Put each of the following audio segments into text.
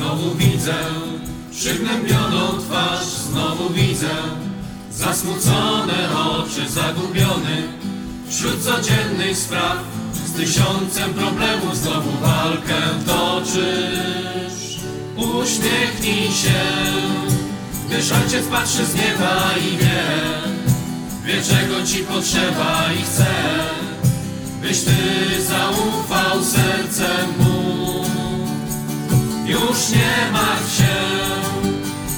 Znowu widzę przygnębioną twarz, znowu widzę zasmucone oczy, zagubiony wśród codziennych spraw. Z tysiącem problemów znowu walkę toczysz. Uśmiechnij się, gdyż ojciec patrzy z nieba i wie, wie czego ci potrzeba i chce, byś ty zaufał Już nie martw się,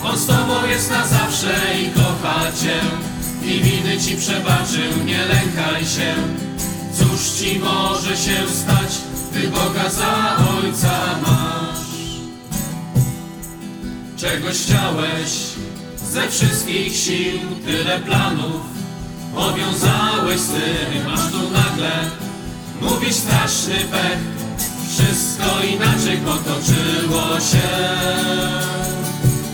on z tobą jest na zawsze i kocha cię. I winy ci przebaczył, nie lękaj się. Cóż ci może się stać, ty Boga za ojca masz. Czegoś chciałeś ze wszystkich sił, tyle planów powiązałeś z tym, aż tu nagle mówisz straszny pech. Wszystko inaczej potoczyło się.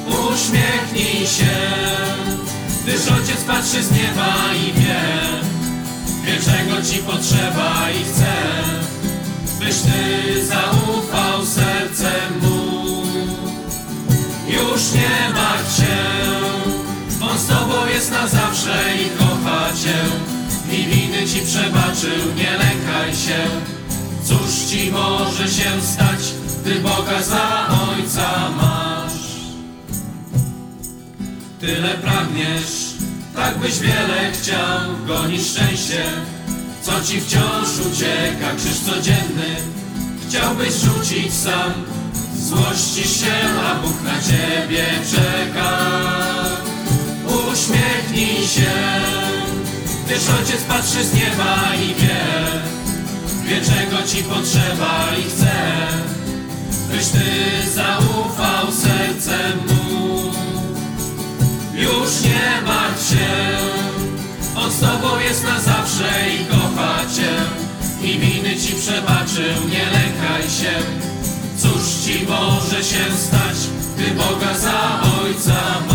Uśmiechnij się, gdyż ojciec patrzy z nieba i wie, wie czego ci potrzeba i chce, byś ty zaufał sercem mu. Już nie martw się, on z tobą jest na zawsze i kocha cię. I winy ci przebaczył, nie lękaj się. Ci może się stać, gdy Boga za ojca masz? Tyle pragniesz, tak byś wiele chciał, gonisz szczęście, co ci wciąż ucieka, krzyż codzienny. Chciałbyś rzucić sam, złościsz się, a Bóg na ciebie czeka. Uśmiechnij się, gdyż ojciec patrzy z nieba i wie, wie czego ci potrzeba i chce, byś ty zaufał sercem mu. Już nie martw się, on z tobą jest na zawsze i kocha cię. I winy ci przebaczył, nie lękaj się. Cóż ci może się stać, gdy Boga za ojca